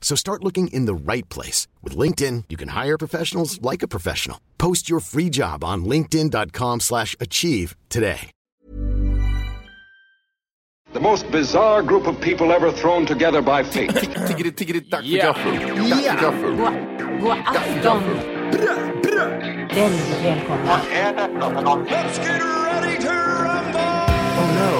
So start looking in the right place. With LinkedIn, you can hire professionals like a professional. Post your free job on linkedin.com slash achieve today. The most bizarre group of people ever thrown together by fate. Tiggeri, tiggeri, dack för Ja. gaffel. Dack för gaffel. God afton! Väldigt välkomna. Oh no,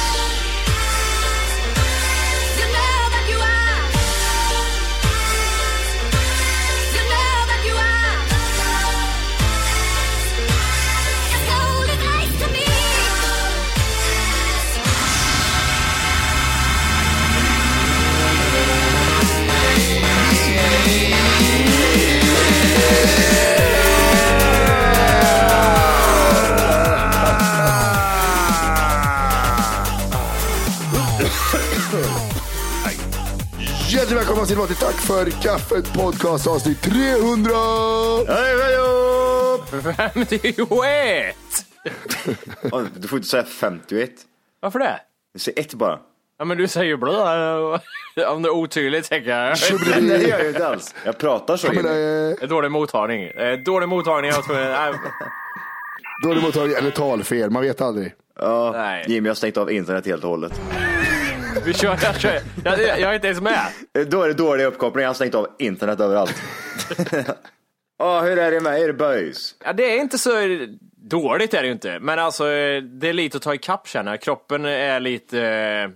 Välkomna till Tack för kaffet podcast avsnitt 300! Hej, hej upp! 51! Oj, Du får inte säga 51. Varför det? Du säger ett bara. Ja, men du säger ju blö. Om det är otydligt tänker jag. Nej, det gör jag inte alls. Jag pratar så. Men, eh, Det är Dålig mottagning. Eh, Dålig mottagning. Jag tror, nej, dålig mottagning eller talfel, man vet aldrig. Ja, Nej. Jimmy har stängt av internet helt och hållet. Vi kör, jag, kör. Jag, jag, jag är inte ens med. Då är det dålig uppkoppling, jag har stängt av internet överallt. Ja, hur är det med er boys? Ja, det är inte så dåligt är det ju inte. Men alltså, det är lite att ta ikapp känner. Kroppen är lite eh,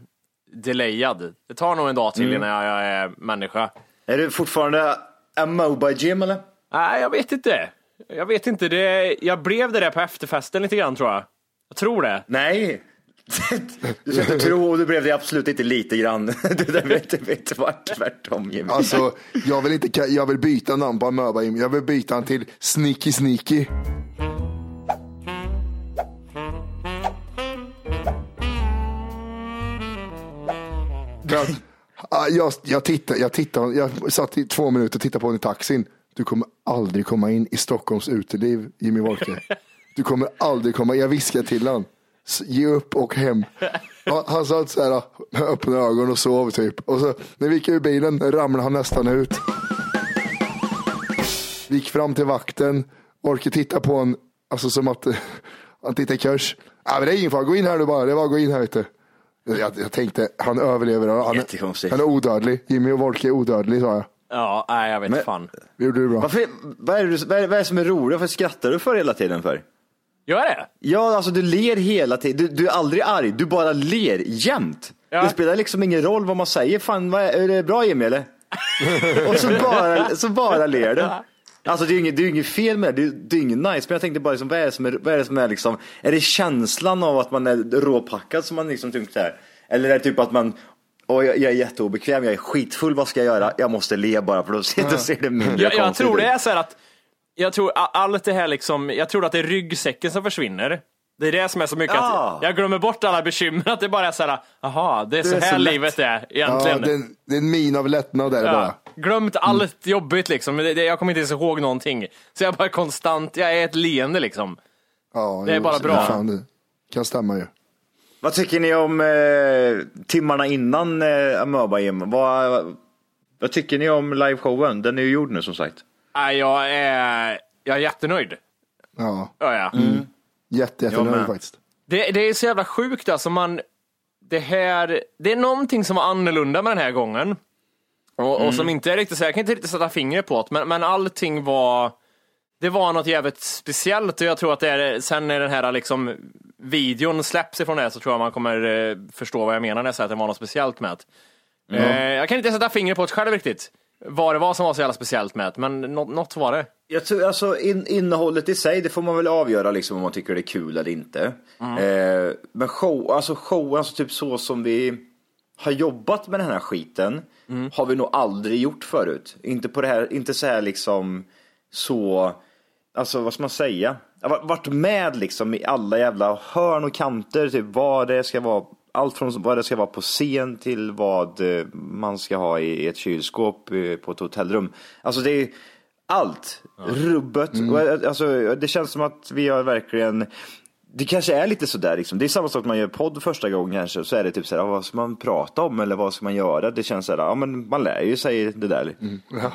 delayad. Det tar nog en dag till innan jag, är människa. Är du fortfarande a mobile gym eller? Nej, jag vet inte. Jag vet inte. Det, jag blev det där på efterfesten lite grann tror jag. Jag tror det. Nej. Du ska inte tro, och du blev det absolut inte lite grann. Du där vet, det vet vart tvärtom Jimmy. Alltså, jag vill, inte, jag vill byta namn på Amöba. Jag vill byta han till Sneaky Sneaky. Att, ah, jag, jag, tittade, jag, tittade, jag satt i två minuter och tittade på honom i taxin. Du kommer aldrig komma in i Stockholms uteliv, Jimmy Wolke. Du kommer aldrig komma Jag viskade till honom. "S- Ge upp och hem. Han, satt så här med öppna ögon och sov typ. Och så när vi gick ur bilen ramlade han nästan ut. Vi gick fram till vakten. Orkade titta på honom. Alltså som att han tittade i kurs. Ja, men det är ingen fara, gå in här du bara. Det var gå in här vet du. Jag, jag tänkte, han överlever. Han, han är odödlig. Jimmy och Wolke är odödlig sa jag. Ja, nej jag vet Men- fan. Det gjorde du bra. Varför, vad, är det, vad är det som är roligt? Varför skrattar du för hela tiden för? Gör det? Ja, alltså du ler hela tiden. Du, du är aldrig arg, du bara ler jämt. Ja. Det spelar liksom ingen roll vad man säger. Fan, vad är, är det bra Jimmy eller? Och så bara, så bara ler du. Alltså det är ju inget, det är ju inget fel med det, det är- det är inget nice. Men jag tänkte bara, liksom, vad, är det som är, vad är det som är liksom, är det känslan av att man är råpackad som man liksom tycker så här? Eller är det typ att man, åh jag, jag är jätteobekväm, jag är skitfull, vad ska jag göra? Jag måste le bara för då ser, då ser det mindre Jag, jag konstigt tror det är så här att, jag tror allt det här liksom, jag tror att det är ryggsäcken som försvinner. Det är det som är så mycket Ja. att jag glömmer bort alla bekymmer, att det bara är så här, jaha, det är så är här så livet är Ja, egentligen. det, är en, det är en min av lättnad där Ja. bara. glömt allt jobbigt liksom. Det, det, jag kommer inte ens ihåg någonting. Så jag är bara konstant, jag är ett leende liksom. Ja, Det är jo, bara bra. Fan, det kan stämma ju. Vad tycker ni om eh, timmarna innan eh, Amöba? Vad, vad tycker ni om liveshowen? Den är ju gjord nu som sagt. Jag är, jag är jättenöjd. Ja, Ja, ja. jätte, Jag jättenöjd med. faktiskt. Det, det är så jävla sjukt alltså. Man, det, här, det är någonting som var annorlunda med den här gången. Och, och som inte är riktigt så, jag kan inte riktigt sätta fingret på det, men, men allting var, det var något jävligt speciellt och jag tror att det är, sen när den här liksom videon släpps ifrån det så tror jag man kommer eh, förstå vad jag menar när jag säger att det var något speciellt med det. Eh, jag kan inte sätta fingret på det själv riktigt, vad det var som var så jävla speciellt med det, men något, något var det. Jag tror, alltså, in, innehållet i sig, det får man väl avgöra liksom, om man tycker det är kul eller inte. Eh, men show, alltså show, alltså typ så som vi har jobbat med den här skiten, har vi nog aldrig gjort förut. Inte på det här, inte så här liksom, så, alltså vad ska man säga? Jag har varit med liksom i alla jävla hörn och kanter, typ vad det ska vara allt från vad det ska vara på scen till vad eh, man ska ha i ett kylskåp eh, på ett hotellrum. Alltså det är allt. Rubbet. Och, eh, alltså, det känns som att vi har verkligen det kanske är lite sådär liksom. Det är samma sak när man gör podd första gången kanske. Så är det typ såhär, vad ska man prata om eller vad ska man göra? Det känns såhär, ja men man lär ju sig det där.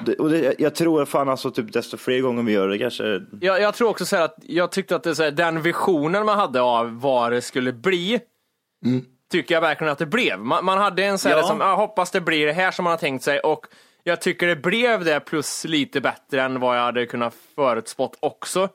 det, och det, jag tror fan alltså typ desto fler gånger vi gör det kanske. Jag, jag tror också så här att jag tyckte att det, så här, den visionen man hade av vad det skulle bli, tycker jag verkligen att det blev. Man, man hade en så här, Ja. som, jag hoppas det blir det här som man har tänkt sig och jag tycker det blev det plus lite bättre än vad jag hade kunnat förutspått också.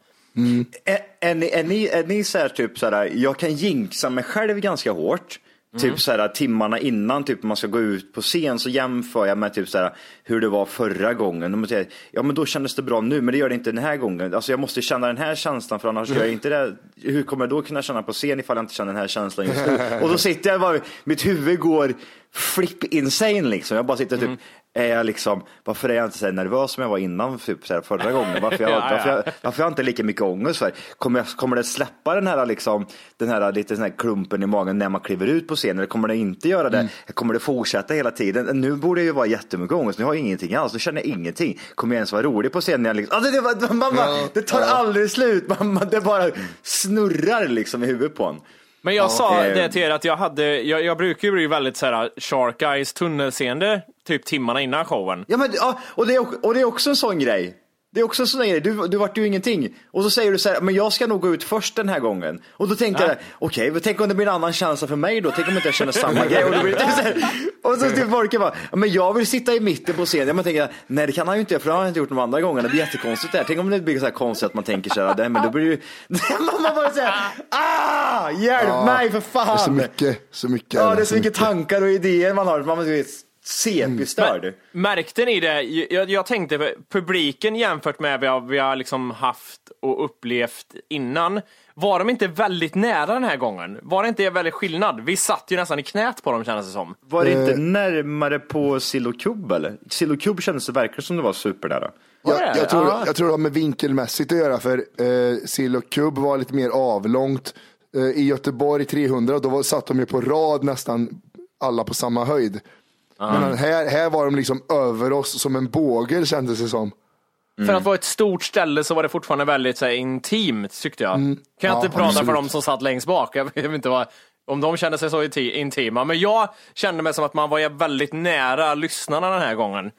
Är, är ni, är ni, är ni så här typ så här, jag kan jinxa mig själv ganska hårt. Typ så här timmarna innan typ man ska gå ut på scen så jämför jag med typ så här hur det var förra gången. Säger, ja men då kändes det bra nu men det gör det inte den här gången. Alltså jag måste känna den här känslan för annars gör jag inte det. Hur kommer jag då kunna känna på scen ifall jag inte känner den här känslan just nu? Och då sitter jag bara, mitt huvud går flip insane liksom. Jag bara sitter typ, är jag liksom, varför är jag inte så nervös som jag var innan typ så förra gången? Varför jag, Ja, ja. varför jag, varför jag inte lika mycket ångest för? Kommer, jag, kommer det släppa den här, liksom, den här lite sån här klumpen i magen när man kliver ut på scenen? Eller kommer det inte göra det? Kommer det fortsätta hela tiden? Nu borde det ju vara jättemycket ångest. Nu har jag ingenting alls. Nu känner jag ingenting. Kommer jag ens vara rolig på scenen? när Jag liksom, alltså, det, man, bara, det tar aldrig slut. Man, det bara snurrar liksom i huvudet på en. Men jag sa Eh. det till er att jag hade, jag, jag brukar ju bli väldigt så här shark eyes tunnelseende typ timmarna innan showen. Ja, men, ja, och, det är, och det är också en sån grej. Det är också en sån grej. Du, du vart ju ingenting. Och så säger du så här, men jag ska nog gå ut först den här gången. Och då tänkte jag, okej, men tänk om det blir en annan känsla för mig då? Tänk om inte jag känner samma grej? Och, det blir, typ så här, och så typ folk bara, ja, men jag vill sitta i mitten på scenen. Jag tänker, nej det kan han ju inte göra för det har han inte gjort de andra gångerna. Det blir jättekonstigt där. Tänk om det blir så här konstigt att man tänker så här, nej men då blir det ju, man bara säger, ah, hjälp mig för fan. Det är så mycket, så mycket. Ja, det är så mycket tankar och idéer man har. Man blir CP-störd. Men Märkte ni det? Jag, jag tänkte publiken jämfört med vad vi har liksom haft och upplevt innan. Var de inte väldigt nära den här gången? Var det inte en väldigt skillnad? Vi satt ju nästan i knät på dem kändes det som. Var det Eh. inte närmare på Silocube eller? Silocube kändes det verkligen som det var supernära. Det? Jag, jag, tror, Ja. jag tror det har med vinkelmässigt att göra för eh, kubb var lite mer avlångt. Eh, I Göteborg 300 då var, satt de ju på rad nästan alla på samma höjd. Men här, här var de liksom över oss som en båge kändes det som. För att vara ett stort ställe så var det fortfarande väldigt så här, intimt tyckte jag. Kan jag Ja, inte prata absolut. för dem som satt längst bak. Jag vet inte vad, om de kände sig så inti- intima. Men jag kände mig som att man var väldigt nära lyssnarna den här gången.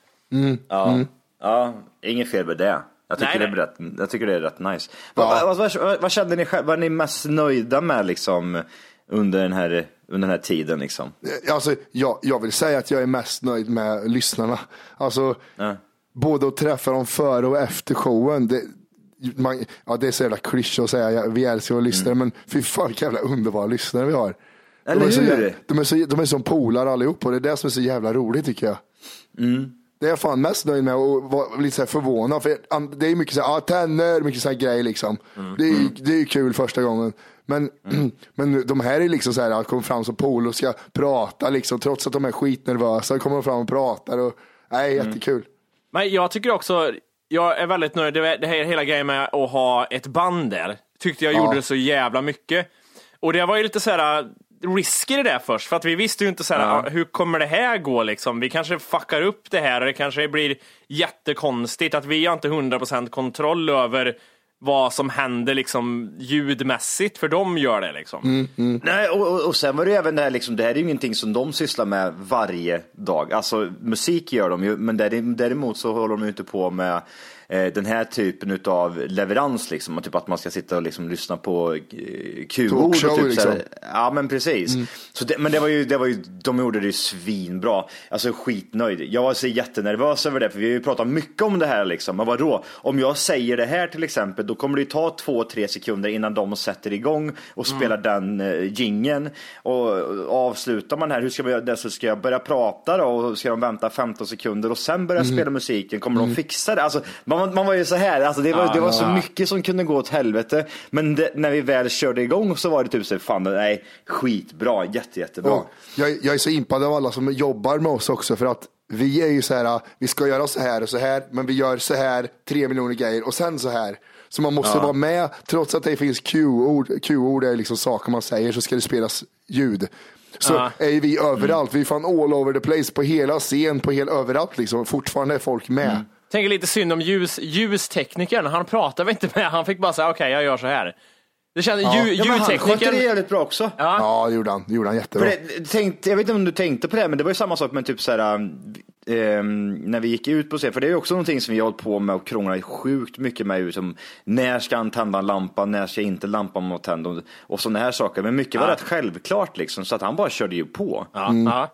Ja, ja inget fel med det. Jag tycker, Nej, det, är rätt, jag tycker det är rätt nice. Vad, vad, vad, vad, vad kände ni själva? Vad är ni mest nöjda med liksom under den här, under den här tiden liksom? Eh, Alltså, jag, jag vill säga att jag är mest nöjd med lyssnarna. Alltså, både att träffa dem före och efter showen. Det, man, ja, det är så jävla klyschigt att säga, ja, vi älskar våra lyssnare, men fy fan vilka jävla underbara lyssnare vi har. Eller de är så, hur? jä- de, är så, de är som polare allihop och det är det som är så jävla roligt tycker jag. Det är jag fan mest nöjd med och var lite så förvånad. För det är mycket så här, ah, tänder, mycket så här grejer liksom. Det, är, ju- det är kul första gången. Men, men de här är liksom så här, att kommer fram som polo och ska prata liksom, trots att de är skitnervösa, kommer de fram och pratar och, nej, jättekul. Men jag tycker också, jag är väldigt nöjd, det det här hela grejen med att ha ett band där, tyckte jag Ja. gjorde så jävla mycket. Och det var ju lite så här, risky i det där först, för att vi visste ju inte så här, ah, hur kommer det här gå liksom? Vi kanske fuckar upp det här och det kanske blir jättekonstigt, att vi har inte 100% kontroll över vad som händer liksom ljudmässigt, för de gör det liksom. Nej, och, och, och sen var det även det här, liksom, det här är ju ingenting som de sysslar med varje dag. Alltså musik gör de ju, men där- däremot så håller de ju inte på med den här typen av leverans, liksom. Typ att man ska sitta och liksom lyssna på eh, Q-ord. och Talkshow, typ, liksom. Ja, men precis. Så det, men det var, ju, det var ju, de gjorde det ju svinbra. Alltså skitnöjd. Jag var så jättenervös över det, för vi har ju pratat mycket om det här liksom. Men vadå? Om jag säger det här till exempel, då kommer det ju ta två, tre sekunder innan de sätter igång och spelar den uh, gingen och, och avslutar man här, hur ska vi göra det? Så ska jag börja prata då och ska de vänta 15 sekunder och sen börja spela musiken? Kommer de fixa det? Alltså, man, man var ju så här, alltså, det var, det var så mycket som kunde gå åt helvete. Men det, när vi väl körde igång så var det typ så fan, nej, skitbra, jätte, jättebra. Ja, jag, jag är så impad av alla som jobbar med oss också för att vi är ju så här, vi ska göra så här och så här, men vi gör så här, tre miljoner grejer och sen så här. Så man måste vara med, trots att det finns Q-ord, Q-ord är liksom saker man säger, så ska det spelas ljud. Så Ja. är vi överallt, vi är fan all over the place, på hela scen, på hela överallt liksom. Fortfarande är folk med. Tänker lite synd om ljus, ljusteknikern, han pratade väl inte med, han fick bara säga okej jag gör så här. Det kändes, ljud, Ja, men han skötte det ljudteknikern, jävligt bra också. Ja, det gjorde han, det gjorde han För jättebra. det, tänkt, jag vet inte om du tänkte på det, men det var ju samma sak med typ så här, ehm, när vi gick ut på scen, för det är ju också någonting som vi har hållit på med och krånglat sjukt mycket med. Som, när ska han tända en lampa, när ska inte lampan vara tänd och, och sådana här saker. Men mycket var rätt självklart liksom, så att han bara körde ju på. ja, ja.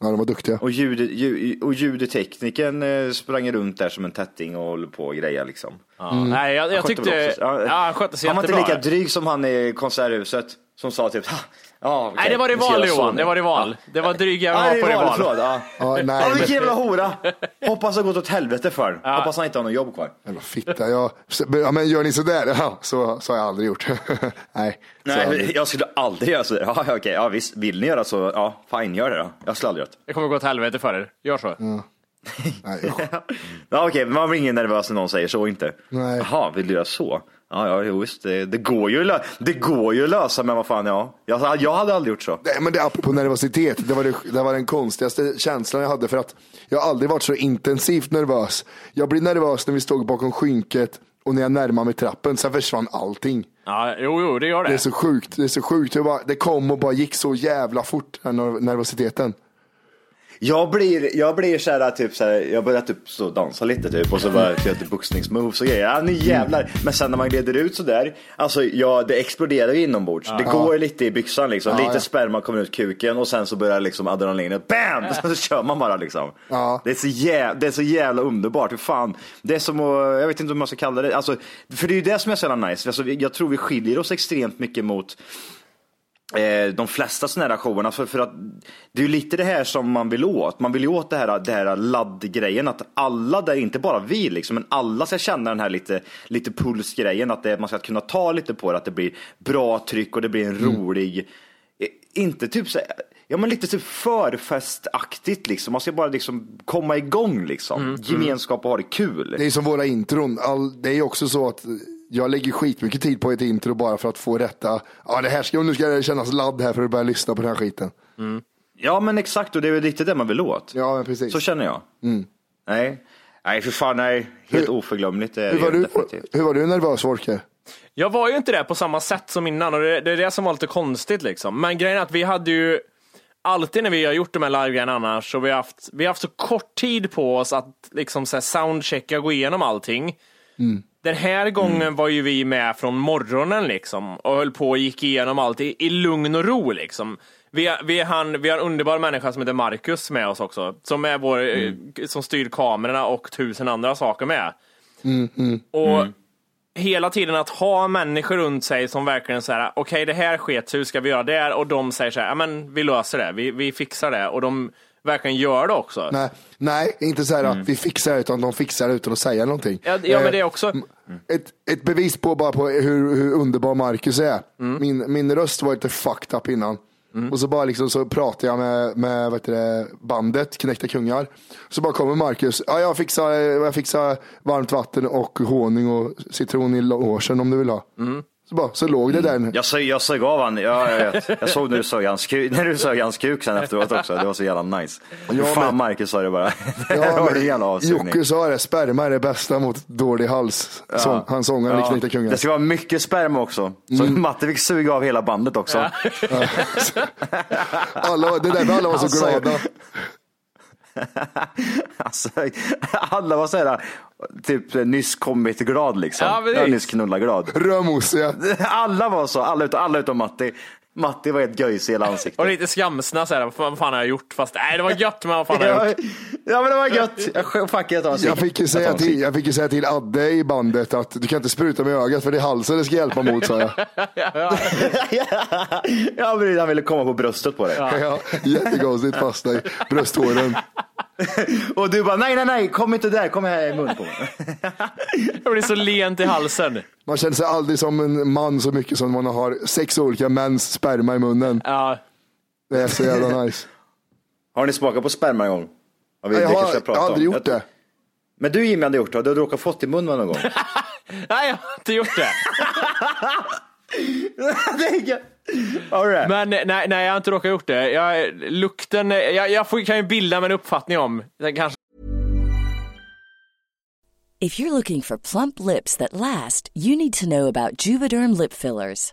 Ja, de var duktiga. Och, ljud, ljud, och ljudtekniken eh, sprang runt där som en tätting och höll på och grejer liksom. Ja. Nej, jag, jag Han tyckte, ja, han skötte sig Han var inte jättebra. lika dryg som han i Konserthuset som sa typ, "Ha, ja, okej, Nej, det var rival Johan, nu." det var rival. Det var dryga Ja, var det på är rival, rival. förlåt. Ja. Ja, nej, Ja, vilken jävla hora! Hoppas det har gått åt helvete för den. Hoppas han inte har något jobb kvar. Jävla fitta. Jag, ja, men gör ni sådär? Ja, så, så har jag aldrig gjort. Nej. så Nej, jag skulle aldrig göra sådär. Ja, ja, okej, ja, visst, vill ni göra så, ja, fine, gör det då. Jag skulle aldrig göra det. Det kommer gå åt helvete för er. Gör så. Nej, usch. Ja, okej, men man blir ingen nervös när någon säger så inte. Nej. Jaha, vill du göra så? Ja, ja, jo, visst, det, det, går ju, det går ju att lösa, men vad fan, ja. Jag, jag hade aldrig gjort så. Nej, men det, apropå nervositet, det var, det, det var den konstigaste känslan jag hade för att jag har aldrig varit så intensivt nervös. Jag blir nervös när vi stod bakom skynket och när jag närmar mig trappen, sen försvann allting. Ja, jo, jo, det gör det. Det är så sjukt, det är så sjukt. Det, bara, det kom och bara gick så jävla fort, den här nervositeten. Jag blir, jag blir så här, typ så här, jag börjar typ och dansa lite typ och så bara göra lite boxningsmoves och grejer. Ja, nu jävlar. Men sen när man gleder ut så där, alltså ja, det exploderar ju inombords. Det går lite i byxan liksom. Lite sperma kommer ut kuken och sen så börjar liksom adrenalinet, bam! Så kör man bara liksom. Det, är så jävla, det är så jävla underbart. Hur fan, det är som att, jag vet inte hur man ska kalla det. Alltså, för det är ju det som är så jävla nice. Alltså, jag tror vi skiljer oss extremt mycket mot de flesta sådana här showerna. För, för att det är ju lite det här som man vill åt. Man vill ju åt det här, det här laddgrejen. Att alla där, inte bara vi liksom, men alla ska känna den här lite, lite pulsgrejen. Att det, man ska kunna ta lite på det. Att det blir bra tryck och det blir en rolig, eh, inte typ så Ja men lite typ förfestaktigt liksom. Man ska bara liksom komma igång liksom. Gemenskap och ha det kul. Det är som våra intron. All, det är också så att jag lägger skitmycket tid på ett intro bara för att få rätta. Ja, det här ska, nu ska det kännas ladd här för att börja lyssna på den här skiten. Ja men exakt och det är väl lite det man vill åt. Ja, men precis. Så känner jag. Nej, nej för fan nej. Helt oförglömligt är det Hur var, du, definitivt. hur var du nervös, Wolke? Jag var ju inte det på samma sätt som innan och det, det är det som var lite konstigt liksom. Men grejen är att vi hade ju alltid när vi har gjort de här live annars så vi har haft, vi har haft så kort tid på oss att liksom så här soundchecka och gå igenom allting. Den här gången var ju vi med från morgonen liksom och höll på och gick igenom allt i, i lugn och ro liksom. Vi, har- vi, han, vi har en underbar människa som heter Marcus med oss också, som är vår, eh, som styr kamerorna och tusen andra saker med. Och hela tiden att ha människor runt sig som verkligen säger okej det här sket hur ska vi göra det? Och de säger så här, ja men vi löser det, vi, vi fixar det. Och de verkligen gör det också. Nej, nej inte så här att vi fixar det, utan de fixar det utan att säga någonting. Ja, ja men Eh, det är också, ett, ett bevis på bara på hur, hur underbar Marcus är. Min, min röst var lite fucked up innan. Och så bara liksom så pratade jag med, med vad heter det, bandet, Knäckta Kungar. Så bara kommer Marcus, ja jag fixar, jag fixar varmt vatten och honung och citron i logen om du vill ha. Så, bara, så låg det där. Jag, sög, jag sög av han, ja, jag, vet. jag såg när du sög hans kuk, när du sög hans kuk sen efteråt också. Det var så jävla nice. Ja, Fan men- Marcus sa det bara. Ja, det men. Jocke sa det, sperma är det bästa mot dålig hals. Sång, han sångaren i Knäckta Kungar. Det ska vara mycket sperma också. Så Mm. Matte fick suga av hela bandet också. Alla, var- det där alla var så Alltså, glada. Alltså, alla var såhär, typ nyss kommit glad liksom. Ja, nyss knulla glad. Rödmosiga. Alla var så, alla utom, alla utom Matti. Matti var helt göjs i hela ansiktet. Och lite skamsna såhär, vad fan vad fan har jag gjort? Fast nej det var gött men vad fan har jag Ja, gjort? ja men det var gött. Jag, fuck, jag tar en cigg. Jag fick, ju Jag säga en till, jag fick ju säga till Adde i bandet att du kan inte spruta med ögat för det är halsen det ska hjälpa mot, sa jag. ja, men han ville komma på bröstet på dig. Ja, jättekonstigt fastna i brösthåren. Och du bara, nej, nej, nej, kom inte där, kom här i mun på mig. Jag blir så lent i halsen. Man känner sig aldrig som en man så mycket som man har sex olika mäns sperma i munnen. Ja, Det är så jävla nice. Har ni smakat på sperma en gång? Vi, Jag har, jag har aldrig om. gjort det. Men du Jimmy hade gjort det, du hade råkat fått i munnen någon gång. nej jag har inte gjort det. Det? Men nej, nej jag har inte råkat gjort det. Jag, lukten, jag, jag får, kan ju bilda mig en uppfattning om. Kanske If you're looking for plump lips that last, you need to know about Juvederm lip fillers.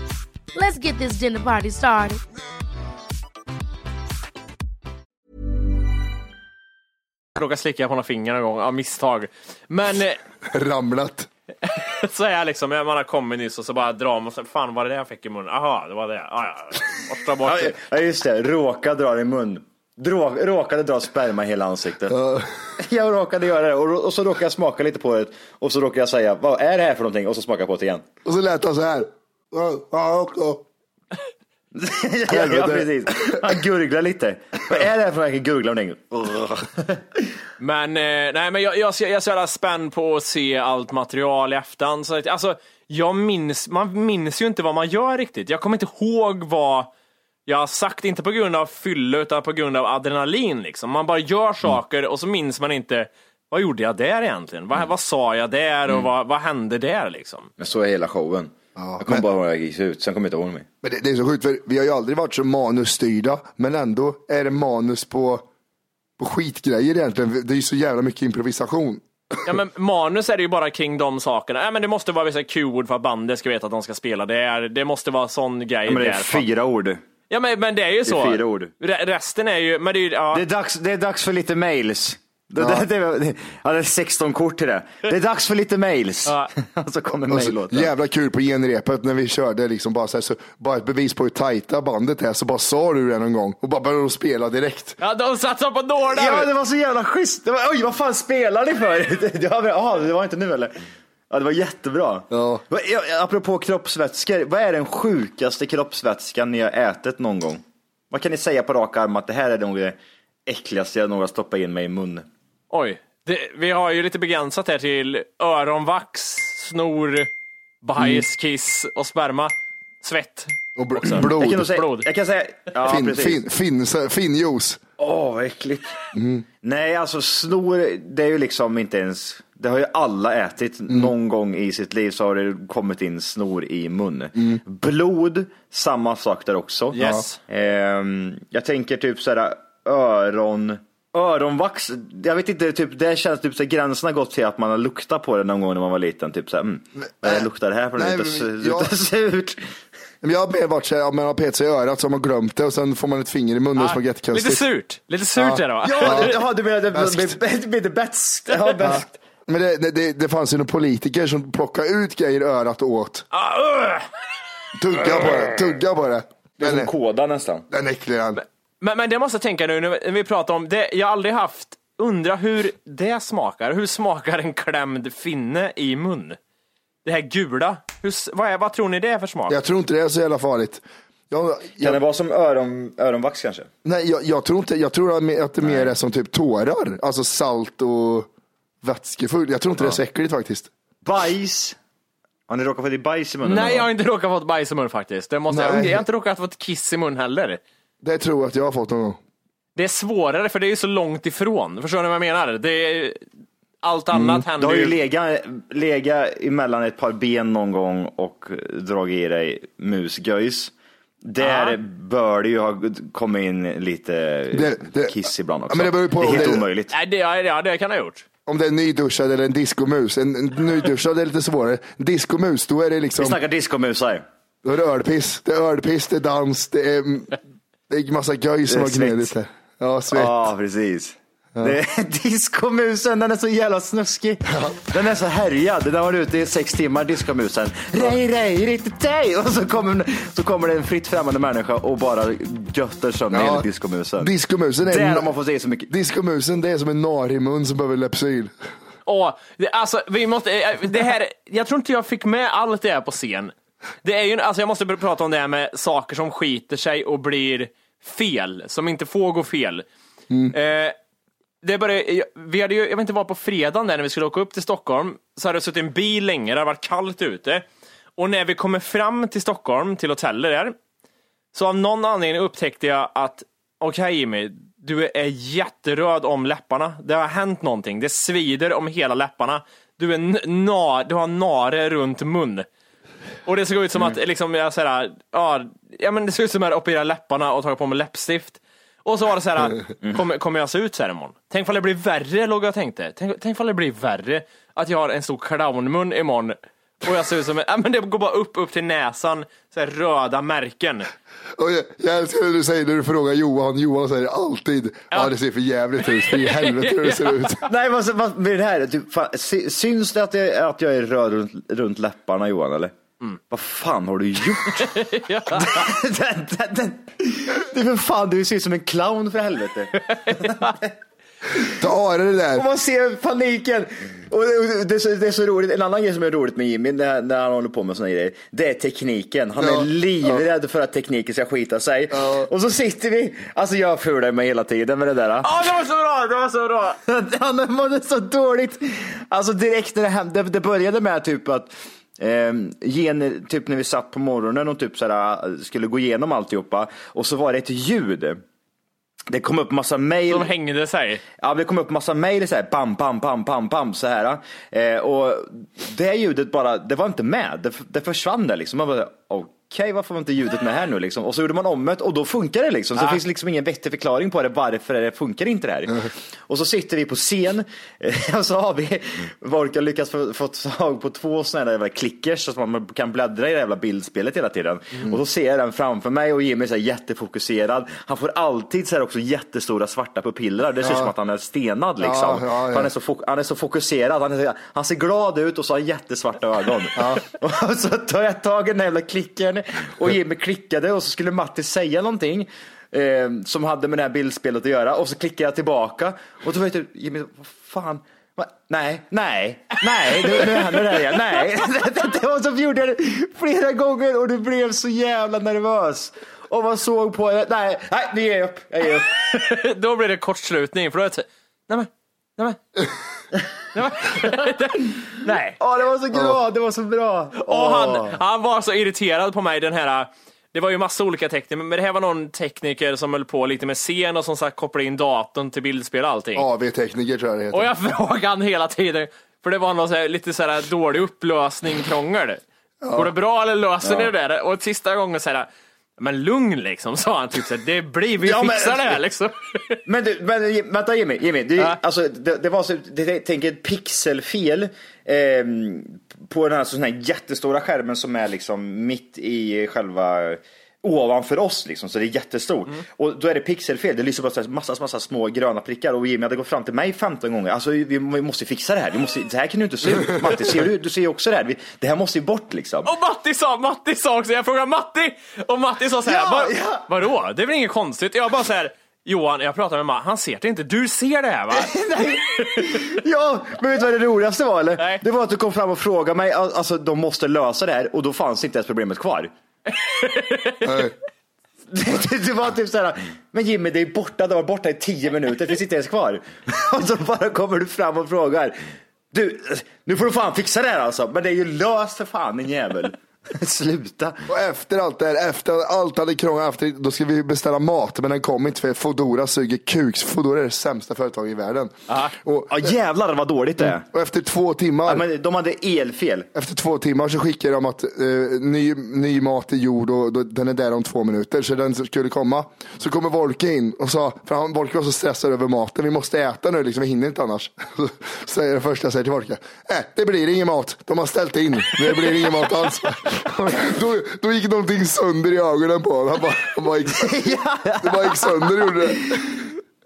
Let's get this dinner party started. råkat slicka på några fingrar någon gång av misstag. Men eh, Ramlat. så är jag liksom, man har kommit nyss och så bara drar man, så, fan var det det jag fick i munnen? Aha, det var det. Ah, ja. Bort. Ja, ja, just det, råka dra i mun. Drå, råkade dra sperma i hela ansiktet. Jag råkade göra det och, och så råkade jag smaka lite på det och så råkade jag säga, vad är det här för någonting? Och så smakade jag på det igen. Och så lät han så här. Ja, också. ja, ja, precis. Han gurglar lite. Vad är det här för? Gurglar någonting. Ugh. Men, eh, nej, men jag, jag, jag är så jävla spänd på att se allt material i efterhand. Så att, alltså, jag minns, man minns ju inte vad man gör riktigt. Jag kommer inte ihåg vad jag har sagt, inte på grund av fylla utan på grund av adrenalin. Liksom. Man bara gör saker och så minns man inte, vad gjorde jag där egentligen? Vad, vad sa jag där och vad, vad hände där liksom? Men så är hela showen. Jag kommer men- bara ihåg hur jag gick ut, sen kommer jag inte ihåg mig. Men det, det är så sjukt, för vi har ju aldrig varit så manusstyrda, men ändå är det manus på, på skitgrejer egentligen. Det är ju så jävla mycket improvisation. Ja, men manus är det ju bara kring de sakerna. Ja, men det måste vara vissa Q-ord för att bandet ska veta att de ska spela. Det, är, det måste vara sån grej. Ja, men det är där. fyra ord. Ja, men, men det är ju så. fyra ord. Re- Resten är ju, men det är ja. Det är dags, det är dags för lite mails. Det, det, det, det, ja, det är 16 kort till det. Det är dags för lite mails. Ja. Och så kommer det. jävla kul på genrepet när vi körde, liksom bara, så här, så, bara ett bevis på hur tajta bandet är, så bara sa du det någon gång och bara började de spela direkt. ja, de satsar på nålar. Ja, det var så jävla schysst. Det var, oj, vad fan spelar ni för? Det, det, var, aha, det var inte nu eller? Ja, det var jättebra. Ja. Ja, Apropå kroppsvätskor, vad är den sjukaste kroppsvätskan ni har ätit någon gång? Vad kan ni säga på rak arm att det här är nog det äckligaste jag någonsin stoppat in mig i mun? Oj. Det, vi har ju lite begränsat här till öronvax, snor, bajs, kiss och sperma. Svett. Och bl- Jag kan, nog blod. säga, Blod. jag kan säga, ja Fin, precis. fin, fin, finjuice. Åh, vad äckligt. Nej, alltså snor, det är ju liksom inte ens, det har ju alla ätit. Någon gång i sitt liv så har det kommit in snor i mun. Blod, samma sak där också. Yes. Ehm, jag tänker typ såhär öron, öronvax. Jag vet inte, typ, det känns typ så här, gränsen har gått till att man har luktat på det någon gång när man var liten. Typ såhär, mm, vad luktar det här för men Det jag- luktar surt. Men jag har mer varit såhär, man har petat sig i örat så har man glömt det och sen får man ett finger i munnen som är Lite jättekonstigt. surt. Lite surt är det va? Ja, ja, du menar det med bäst. Ja, bäst. Men det, det- det, det fanns ju några politiker som plockade ut grejer i örat och åt. Ah, ugh. Tugga på det, tugga på det. Det är Den som är, kåda nästan. den är äcklig den. Men, men det måste jag tänka nu när vi pratar om det. Jag har aldrig haft, undra hur det smakar. Hur smakar en klämd finne i mun? Det här gula. Hur, vad, är, vad tror ni det är för smak? Jag tror inte det är så jävla farligt. Jag, Kan det jag, vara som öron, öronvax kanske? nej, jag, jag tror inte, jag tror att det mer är som typ tårar. Alltså salt och vätskefull. Jag tror inte det är så äckligt faktiskt. Bajs. Har ni råkat få i bajs i munnen? Nej, jag har inte råkat få ett bajs i mun faktiskt. Det måste jag, jag har inte råkat få ett kiss i mun heller. Det tror jag att jag har fått någon gång. Det är svårare för det är ju så långt ifrån. Förstår ni vad jag menar? Det är, allt annat Du händer har ju ju... legat lega emellan ett par ben någon gång och dragit i dig musgöjs. Där Ja. bör det ju ha kommit in lite Det- det- kiss ibland också. Men det på är om helt det- omöjligt. Nej, det, ja, det kan jag ha gjort. Om det är en nyduschad eller en diskomus. En, en nyduschad är lite svårare. Diskomus, då är det Vi liksom, snackar diskomusar. då är det ölpiss. Det är ölpiss, det är dans, det är, det är massa göj som Det är har svett. gnälligt där. Ja, svett. Ja, precis. Det är diskomusen, den är så jävla snuskig. Den är så härjad. Den har varit ute i sex timmar, diskomusen. Rej, rej, rittetej. Och så kommer, så kommer det en fritt främmande människa och bara göttar sönder Ja. hela diskomusen. Diskomusen är, Där en- har man fått se så mycket. diskomusen det är som en narimun som behöver Lypsyl. Åh, det, alltså, vi måste, eh, det här, jag tror inte jag fick med allt det här på scen. Det är ju, alltså jag måste prata om det här med saker som skiter sig och blir fel, som inte får gå fel. Eh, det började, vi hade ju, jag vet inte, var på fredagen där när vi skulle åka upp till Stockholm, så hade det suttit en bil länge, det hade varit kallt ute. Och när vi kommer fram till Stockholm, till hotellet där, så av någon anledning upptäckte jag att, okej Jimmy, du är jätteröd om läpparna. Det har hänt någonting. Det svider om hela läpparna. Du, är na, du har nare runt mun. Och det såg ut som att, liksom, jag såhär, ja, ja men det såg ut som att jag opererat läpparna och tagit på mig läppstift. Och så var det såhär, kommer, kommer jag se ut såhär imorgon? Tänk ifall det blir värre, låg jag och tänkte. Tänk, tänk ifall det blir värre, att jag har en stor clownmun imorgon. Och jag ser ut som en, ja men det går bara upp, upp till näsan, så här röda märken. Och jag, jag älskar när du säger när du frågar Johan, Johan säger alltid, ja, det ser för jävligt ut, för i helvete hur det ser ut. Nej, vad, vad med det här? Du, fan, sy- syns det att jag, att jag är röd runt, runt läpparna Johan eller? Vad fan har du gjort? den, den, den, det är för fan, du ser ut som en clown för helvete. Ta av det Och där. man ser paniken. Och det, det, är så, det är så roligt. En annan grej som är roligt med Jimmy när, när han håller på med såna grejer, det är tekniken. Han Ja, är livrädd för att tekniken ska skita sig. Ja. Och så sitter vi, alltså jag fular mig hela tiden med det där. Ja, det var så bra, det var så bra! Han mådde så dåligt. Alltså direkt när det hände, det började med typ att Eh, gen, typ när vi satt på morgonen och typ såhär, skulle gå igenom alltihopa och så var det ett ljud. Det kom upp massa mail. De hängde sig. Ja, det kom upp massa mejl så här, bam, bam, bam, bam, bam, så här. Eh, och det ljudet bara, det var inte med. Det, det försvann där liksom. Man bara, okej, varför var inte ljudet med här nu liksom? Och så gjorde man om det och då funkar det liksom. Så det finns liksom ingen vettig förklaring på det, varför det funkar inte det här. Och så sitter vi på scen eh, och så har vi, Volker lyckats få, få tag på två sådana jävla klickers så att man kan bläddra i det jävla bildspelet hela tiden. Och så ser jag den framför mig och Jimmy är jättefokuserad. Han får alltid så här också jättestora svarta pupiller. Det ser ut som att han är stenad liksom. Ja, ja, ja. Han, är så han är så fokuserad. Han, är, han ser glad ut och så har han jättesvarta ögon. och så tar jag tag i den här jävla klickern och Jimmy klickade och så skulle Matti säga någonting. Eh, som hade med det här bildspelet att göra och så klickade jag tillbaka och då vet typ, du, Jimmy, vad fan, Nej, nej, nej, nu, nu händer det här igen. Nej, det var så gjorde jag det flera gånger och du blev så jävla nervös. Och man såg på det, nej, nej, nu ger jag upp, jag ger upp. Då blir det kortslutning, för då är det nej men, nej men. Nej, men. Nej. Åh, det var så bra, det var så bra. Och han, han var så irriterad på mig, den här det var ju massa olika tekniker, men det här var någon tekniker som höll på lite med scen och som sagt kopplade in datorn till bildspel och allting. AV-tekniker tror jag det heter. Och jag frågade han hela tiden, för det var någon så här, lite så här dålig upplösning, krångel. Går det bra eller löser ni det där? Och sista gången så här, men lugn liksom, sa han. Typ så det blir, vi Ja, men- fixar det här liksom. Men, du, men vänta Jimmy, Jimmy det, Ja. alltså, det, det var så, det, tänk ett pixelfel ehm, på den här, sån här jättestora skärmen som är liksom mitt i själva ovanför oss liksom, så det är jättestort. Mm. Och då är det pixelfel, det lyser bara massa, massa små gröna prickar och Jimmy hade gått fram till mig 15 gånger. Alltså vi, vi måste fixa det här, vi måste, det här kan du inte se. Matti, ser du? Du ser ju också det här. Vi, det här måste ju bort liksom. Och Matti sa, Matti sa också, jag frågade Matti, och Matti sa så här, Ja, Va, ja. vadå? Det är väl inget konstigt? Jag bara så här, Johan, jag pratar med Matti, han ser det inte, du ser det här va? Ja, men vet du vad det roligaste var eller? Nej. Det var att du kom fram och frågade mig, al- alltså de måste lösa det här och då fanns inte ens problemet kvar. Nej. Det, det, det var typ såhär, men Jimmy det är borta, det var borta i tio minuter, det finns inte ens kvar. Och så bara kommer du fram och frågar, du, nu får du fan fixa det här alltså, men det är ju löst för fan din jävel. Sluta. Och efter allt det här, efter allt hade krånglat efter, då ska vi beställa mat, men den kom inte för Foodora suger kuk. Foodora är det sämsta företaget i världen. Och, Ja jävlar vad dåligt det är. och efter två timmar, Ja, men de hade elfel. efter två timmar så skickade de att eh, ny, ny mat är gjord och då, den är där om två minuter. Så den skulle komma. Så kommer Volke in och sa, för han, Volke var så stressad över maten, vi måste äta nu, liksom, vi hinner inte annars. Så säger det första jag säger till Volke, äh, det blir ingen mat, de har ställt in, det blir ingen mat alls. då, då gick någonting sönder i ögonen på honom, han bara, han bara gick, det bara gick sönder gjorde det.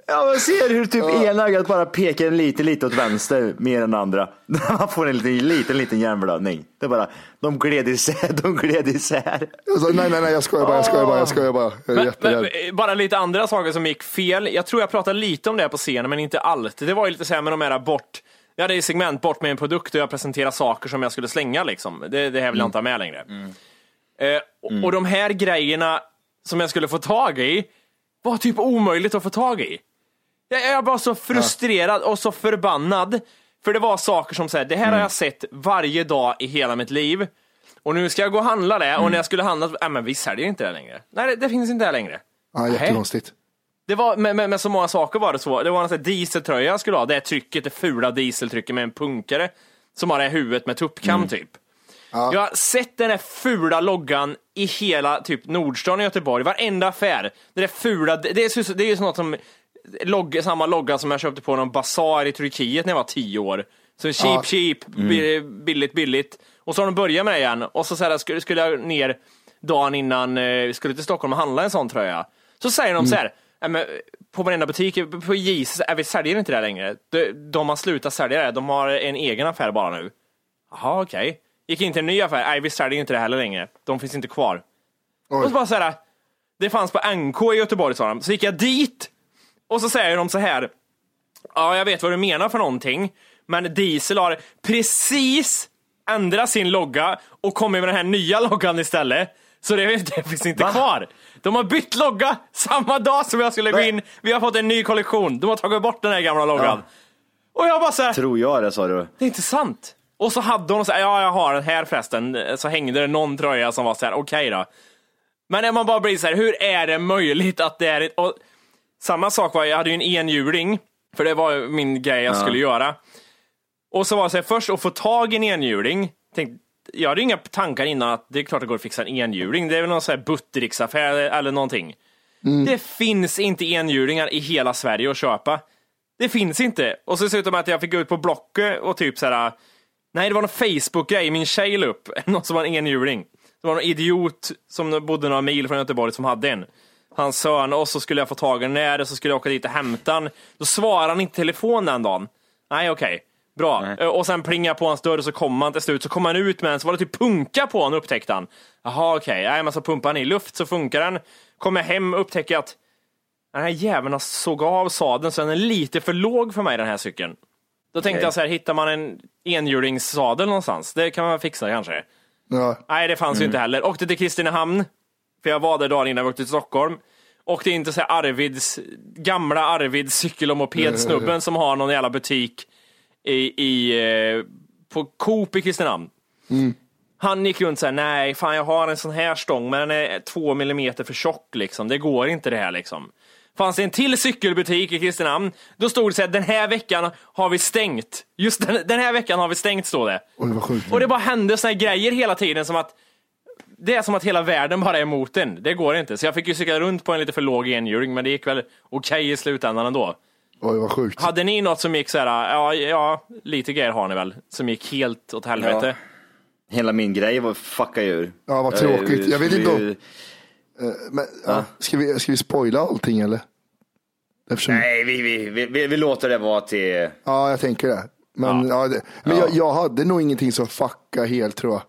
Ja, man ser hur typ ena ögat bara pekar lite, lite åt vänster mer än andra. Man får en liten, liten, liten hjärnblödning. Det är bara, de gled isär, de gled isär. Sa, nej, nej, nej, jag skojar bara, jag skojar bara, jag skojar bara. Jag är Men, men, eh, bara lite andra saker som gick fel. Jag tror jag pratade lite om det här på scenen, men inte allt. Det var ju lite så här med de här bort, jag hade ju segment bort med en produkt och jag presenterade saker som jag skulle slänga liksom. Det, det här vill jag inte ha med längre. Eh, och, och de här grejerna som jag skulle få tag i var typ omöjligt att få tag i. Jag, jag var så frustrerad och så förbannad. För det var saker som säger, det här har jag sett varje dag i hela mitt liv. Och nu ska jag gå och handla det och när jag skulle handla, äh, men vi säljer inte det längre. Nej, det, det finns inte det längre. Ja, jättekonstigt. Det var, med, med, med så många saker var det så. Det var en sån dieseltröja jag skulle ha, det är trycket, det fula dieseltrycket med en punkare. Som har det här huvudet med tuppkam typ. Jag har sett den här fula loggan i hela typ Nordstan i Göteborg, varenda affär. Det där fula, det är, det är ju något som, logg, samma logga som jag köpte på någon basar i Turkiet när jag var tio år. Så cheap cheap, bi- billigt billigt. Och så har de börjat med det igen, och så, så här, skulle, jag ner dagen innan eh, vi skulle till Stockholm och handla en sån tröja. Så säger de så här, "Nej, men, på varenda butik, på Jesus, vi säljer inte det längre. De, de har slutat sälja det, de har en egen affär bara nu. Jaha, okej. Gick in till en ny affär, nej vi säljer inte det heller längre. De finns inte kvar. Oj. Och så bara så här, det fanns på NK i Göteborg sa de. Så gick jag dit, och så säger de så här, ja jag vet vad du menar för någonting, men Diesel har precis ändrat sin logga och kommit med den här nya loggan istället. Så det, det finns inte kvar. De har bytt logga samma dag som jag skulle gå in. Vi har fått en ny kollektion. De har tagit bort den här gamla loggan. Och jag bara så här, Tror jag det sa du. det är inte sant. Och så hade hon så här, ja jag har den här förresten, så hängde det någon tröja som var så här, okej då. Men när man bara blir så här, hur är det möjligt att det är ett... Och samma sak var, jag hade ju en enhjuling, för det var min grej jag skulle göra. Och så var det så här, först att få tag i en enhjuling, tänkte, jag hade inga tankar innan att det är klart det går att fixa en enhjuling, det är väl någon sån här Buttericks-affär eller någonting. Det finns inte enhjulingar i hela Sverige att köpa. Det finns inte. Och så dessutom att jag fick gå ut på Blocket och typ så här. Nej, det var någon Facebook-grej min tjej la upp. Någon som var en enhjuling. Det var någon idiot som bodde några mil från Göteborg som hade en. Hans son, och så skulle jag få tag i den där, och så skulle jag åka dit och hämta den. Då svarade han inte telefon den dagen. Nej, okej. Bra. Eh, Och sen plingade på hans dörr och så kom han till slut, så kom han ut med den, så var det typ punka på honom upptäckte han. Jaha, okej. Nej, men så pumpade han i luft så funkar den. Kommer hem och upptäcker att den här jäveln har såg av sadeln så den är lite för låg för mig den här cykeln. Då tänkte Okej. jag så här, hittar man en enhjulingssadel någonstans? Det kan man fixa kanske. Ja. Nej, det fanns ju inte heller. Åkte till Kristinehamn, för jag var där dagen innan jag åkte till Stockholm. Åkte in till så här Arvids, gamla Arvids cykel och mopedsnubben som har någon jävla butik i, i, eh, på Coop i Kristinehamn. Han gick runt sa nej, fan jag har en sån här stång men den är två millimeter för tjock liksom. Det går inte det här liksom. Fanns det en till cykelbutik i Kristinehamn, då stod det så här, den här veckan har vi stängt. Just den, den här veckan har vi stängt, stod det. Oj, vad sjukt. Och det bara hände såna här grejer hela tiden som att det är som att hela världen bara är emot en. Det går inte. Så jag fick ju cykla runt på en lite för låg enhjuling, men det gick väl okej i slutändan ändå. Oj, vad sjukt. Hade ni något som gick så här, ja, ja, lite grejer har ni väl, som gick helt åt helvete? Hela min grej var fucka ur. Ja, vad Eh, tråkigt. Jag vet inte om- Men, ja. ska, vi, ska vi spoila allting eller? Eftersom, Nej, vi, vi, vi, vi, vi låter det vara till... Ja, jag tänker det. Men, ja. det, men Jag, jag hade nog ingenting som fucka helt tror jag.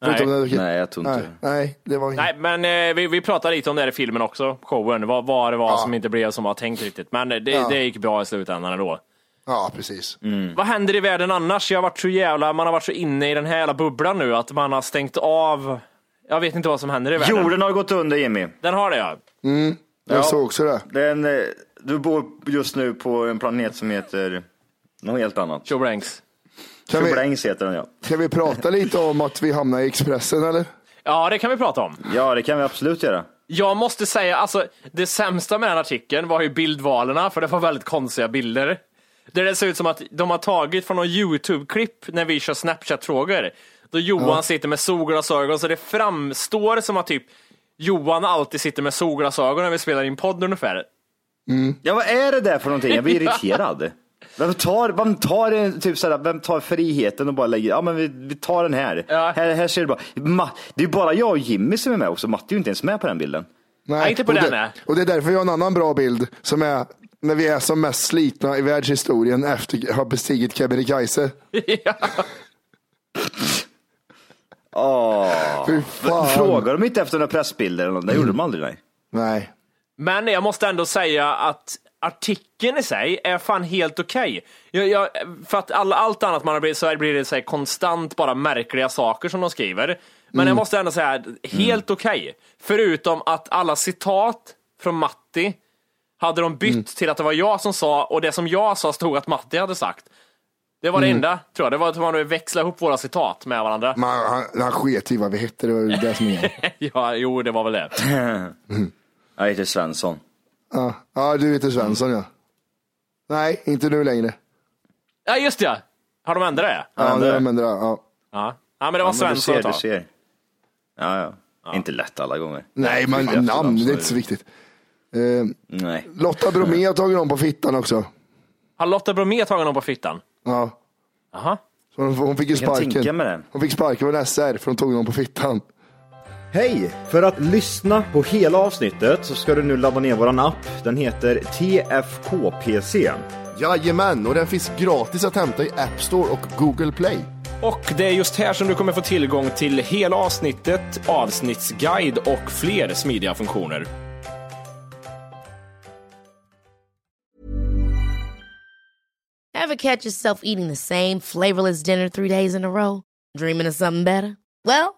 Nej. det- Nej, jag tror inte nej, nej, det var inget. Nej, men eh, vi, vi pratade lite om det här i filmen också, showen, vad, vad det var som inte blev som var tänkt riktigt. Men det, Ja. det gick bra i slutändan ändå. Ja, precis. Vad händer i världen annars? Jag har varit så jävla, man har varit så inne i den här jävla bubblan nu att man har stängt av. Jag vet inte vad som händer i världen. Jorden har gått under Jimmy. Den har det ja. Jag Ja. såg också det. Den, eh, du bor just nu på en planet som heter något helt annat. Tjobrängs. Kan heter den ja. kan vi prata lite om att vi hamnar i Expressen eller? Ja, det kan vi prata om. Ja, det kan vi absolut göra. Jag måste säga, alltså det sämsta med den artikeln var ju bildvalerna, för det var väldigt konstiga bilder. Där det ser ut som att de har tagit från någon YouTube-klipp när vi kör Snapchat-frågor. Då Johan sitter med solglasögon, så det framstår som att typ Johan alltid sitter med solglasögon när vi spelar in podd ungefär. Ja, vad är det där för någonting? Jag blir irriterad. Vem tar, vem tar, en, typ såhär, vem tar friheten och bara lägger, ja men vi, vi tar den här. Ja. här. Här ser det bara. Ma, det är bara jag och Jimmy som är med också, Matte är ju inte ens med på den bilden. Nej, inte på och den, det, nej. Och det är därför vi har en annan bra bild som är när vi är som mest slitna i världshistorien efter att ha bestigit Kebnekaise. ja. Fan. Frågar de inte efter några pressbilder eller något? Det gjorde de aldrig nej. Nej. Men jag måste ändå säga att artikeln i sig är fan helt okej. Jag, för att all, allt annat man har blivit så här blir det så här konstant bara märkliga saker som de skriver. Men jag måste ändå säga helt okej. Förutom att alla citat från Matti hade de bytt till att det var jag som sa och det som jag sa stod att Matti hade sagt. Det var det enda, tror jag. Det var att man växlade ihop våra citat med varandra. Men han, han sket i vad vi hette, det var det som är. ja, jo, det var väl det. Jag heter Svensson. Ja, ja du heter Svensson ja. Nej, inte nu längre. Ja, just det. Har de ändrat det? Ja, det- det men det, ja. Ja. Ja, men det var Ja, men du Svensson ser, ett tag. du ser. Ja, ja. Inte lätt alla gånger. Nej, men namn, det är inte så viktigt. Eh, Nej. Lotta Bromé har tagit någon på fittan också. Har Lotta Bromé tagit någon på fittan? Ja. Jaha. Så hon, hon fick ju Jag kan tänka sparken. mig det. Hon fick sparken från SR för hon tog någon på fittan. Hej! För att lyssna på hela avsnittet så ska du nu ladda ner våran app. Den heter TFKPC. Jajamän, och den finns gratis att hämta i App Store och Google Play. Och det är just här som du kommer få tillgång till hela avsnittet, avsnittsguide och fler smidiga funktioner. Ever catch yourself eating the same flavorless dinner three days in a row? Dreaming of something better? Well,